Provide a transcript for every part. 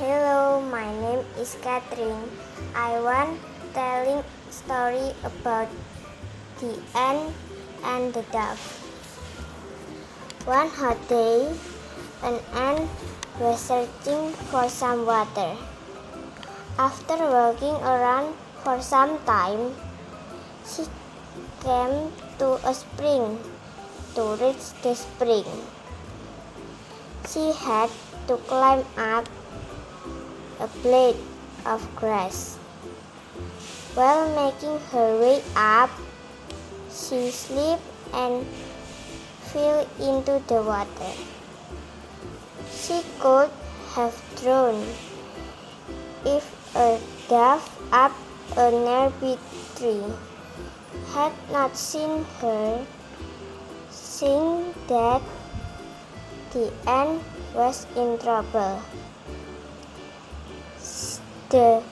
Hello, my name is Catherine. I want telling story about the ant and the dove. One hot day, an ant was searching for some water. After walking around for some time, she came to a spring. To reach the spring, she had to climb up a blade of grass. While making her way up, she slipped and fell into the water. She could have drowned if a dove up a nearby tree had not seen her, seeing that the ant was in trouble. The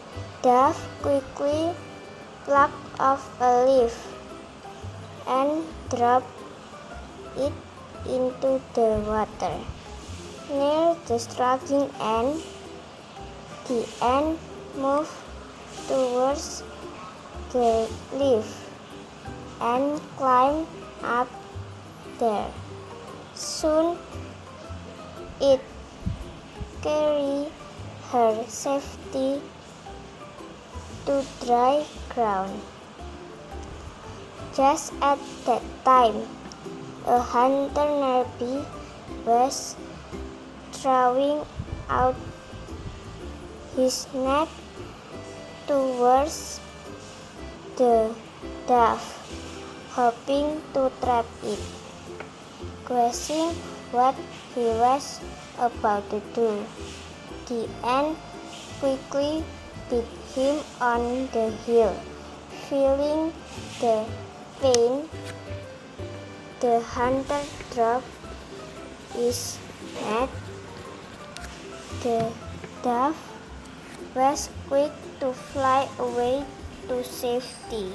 dove quickly plucked off a leaf and dropped it into the water. Near the struggling ant, the ant moved towards the leaf and climbed up there. Soon it carried her safety to dry ground. Just at that time, a hunter nearby was throwing out his net towards the dove, hoping to trap it. Guessing what he was about to do, the ant quickly beat him on the heel. Feeling the pain, the hunter dropped his net. The dove was quick to fly away to safety.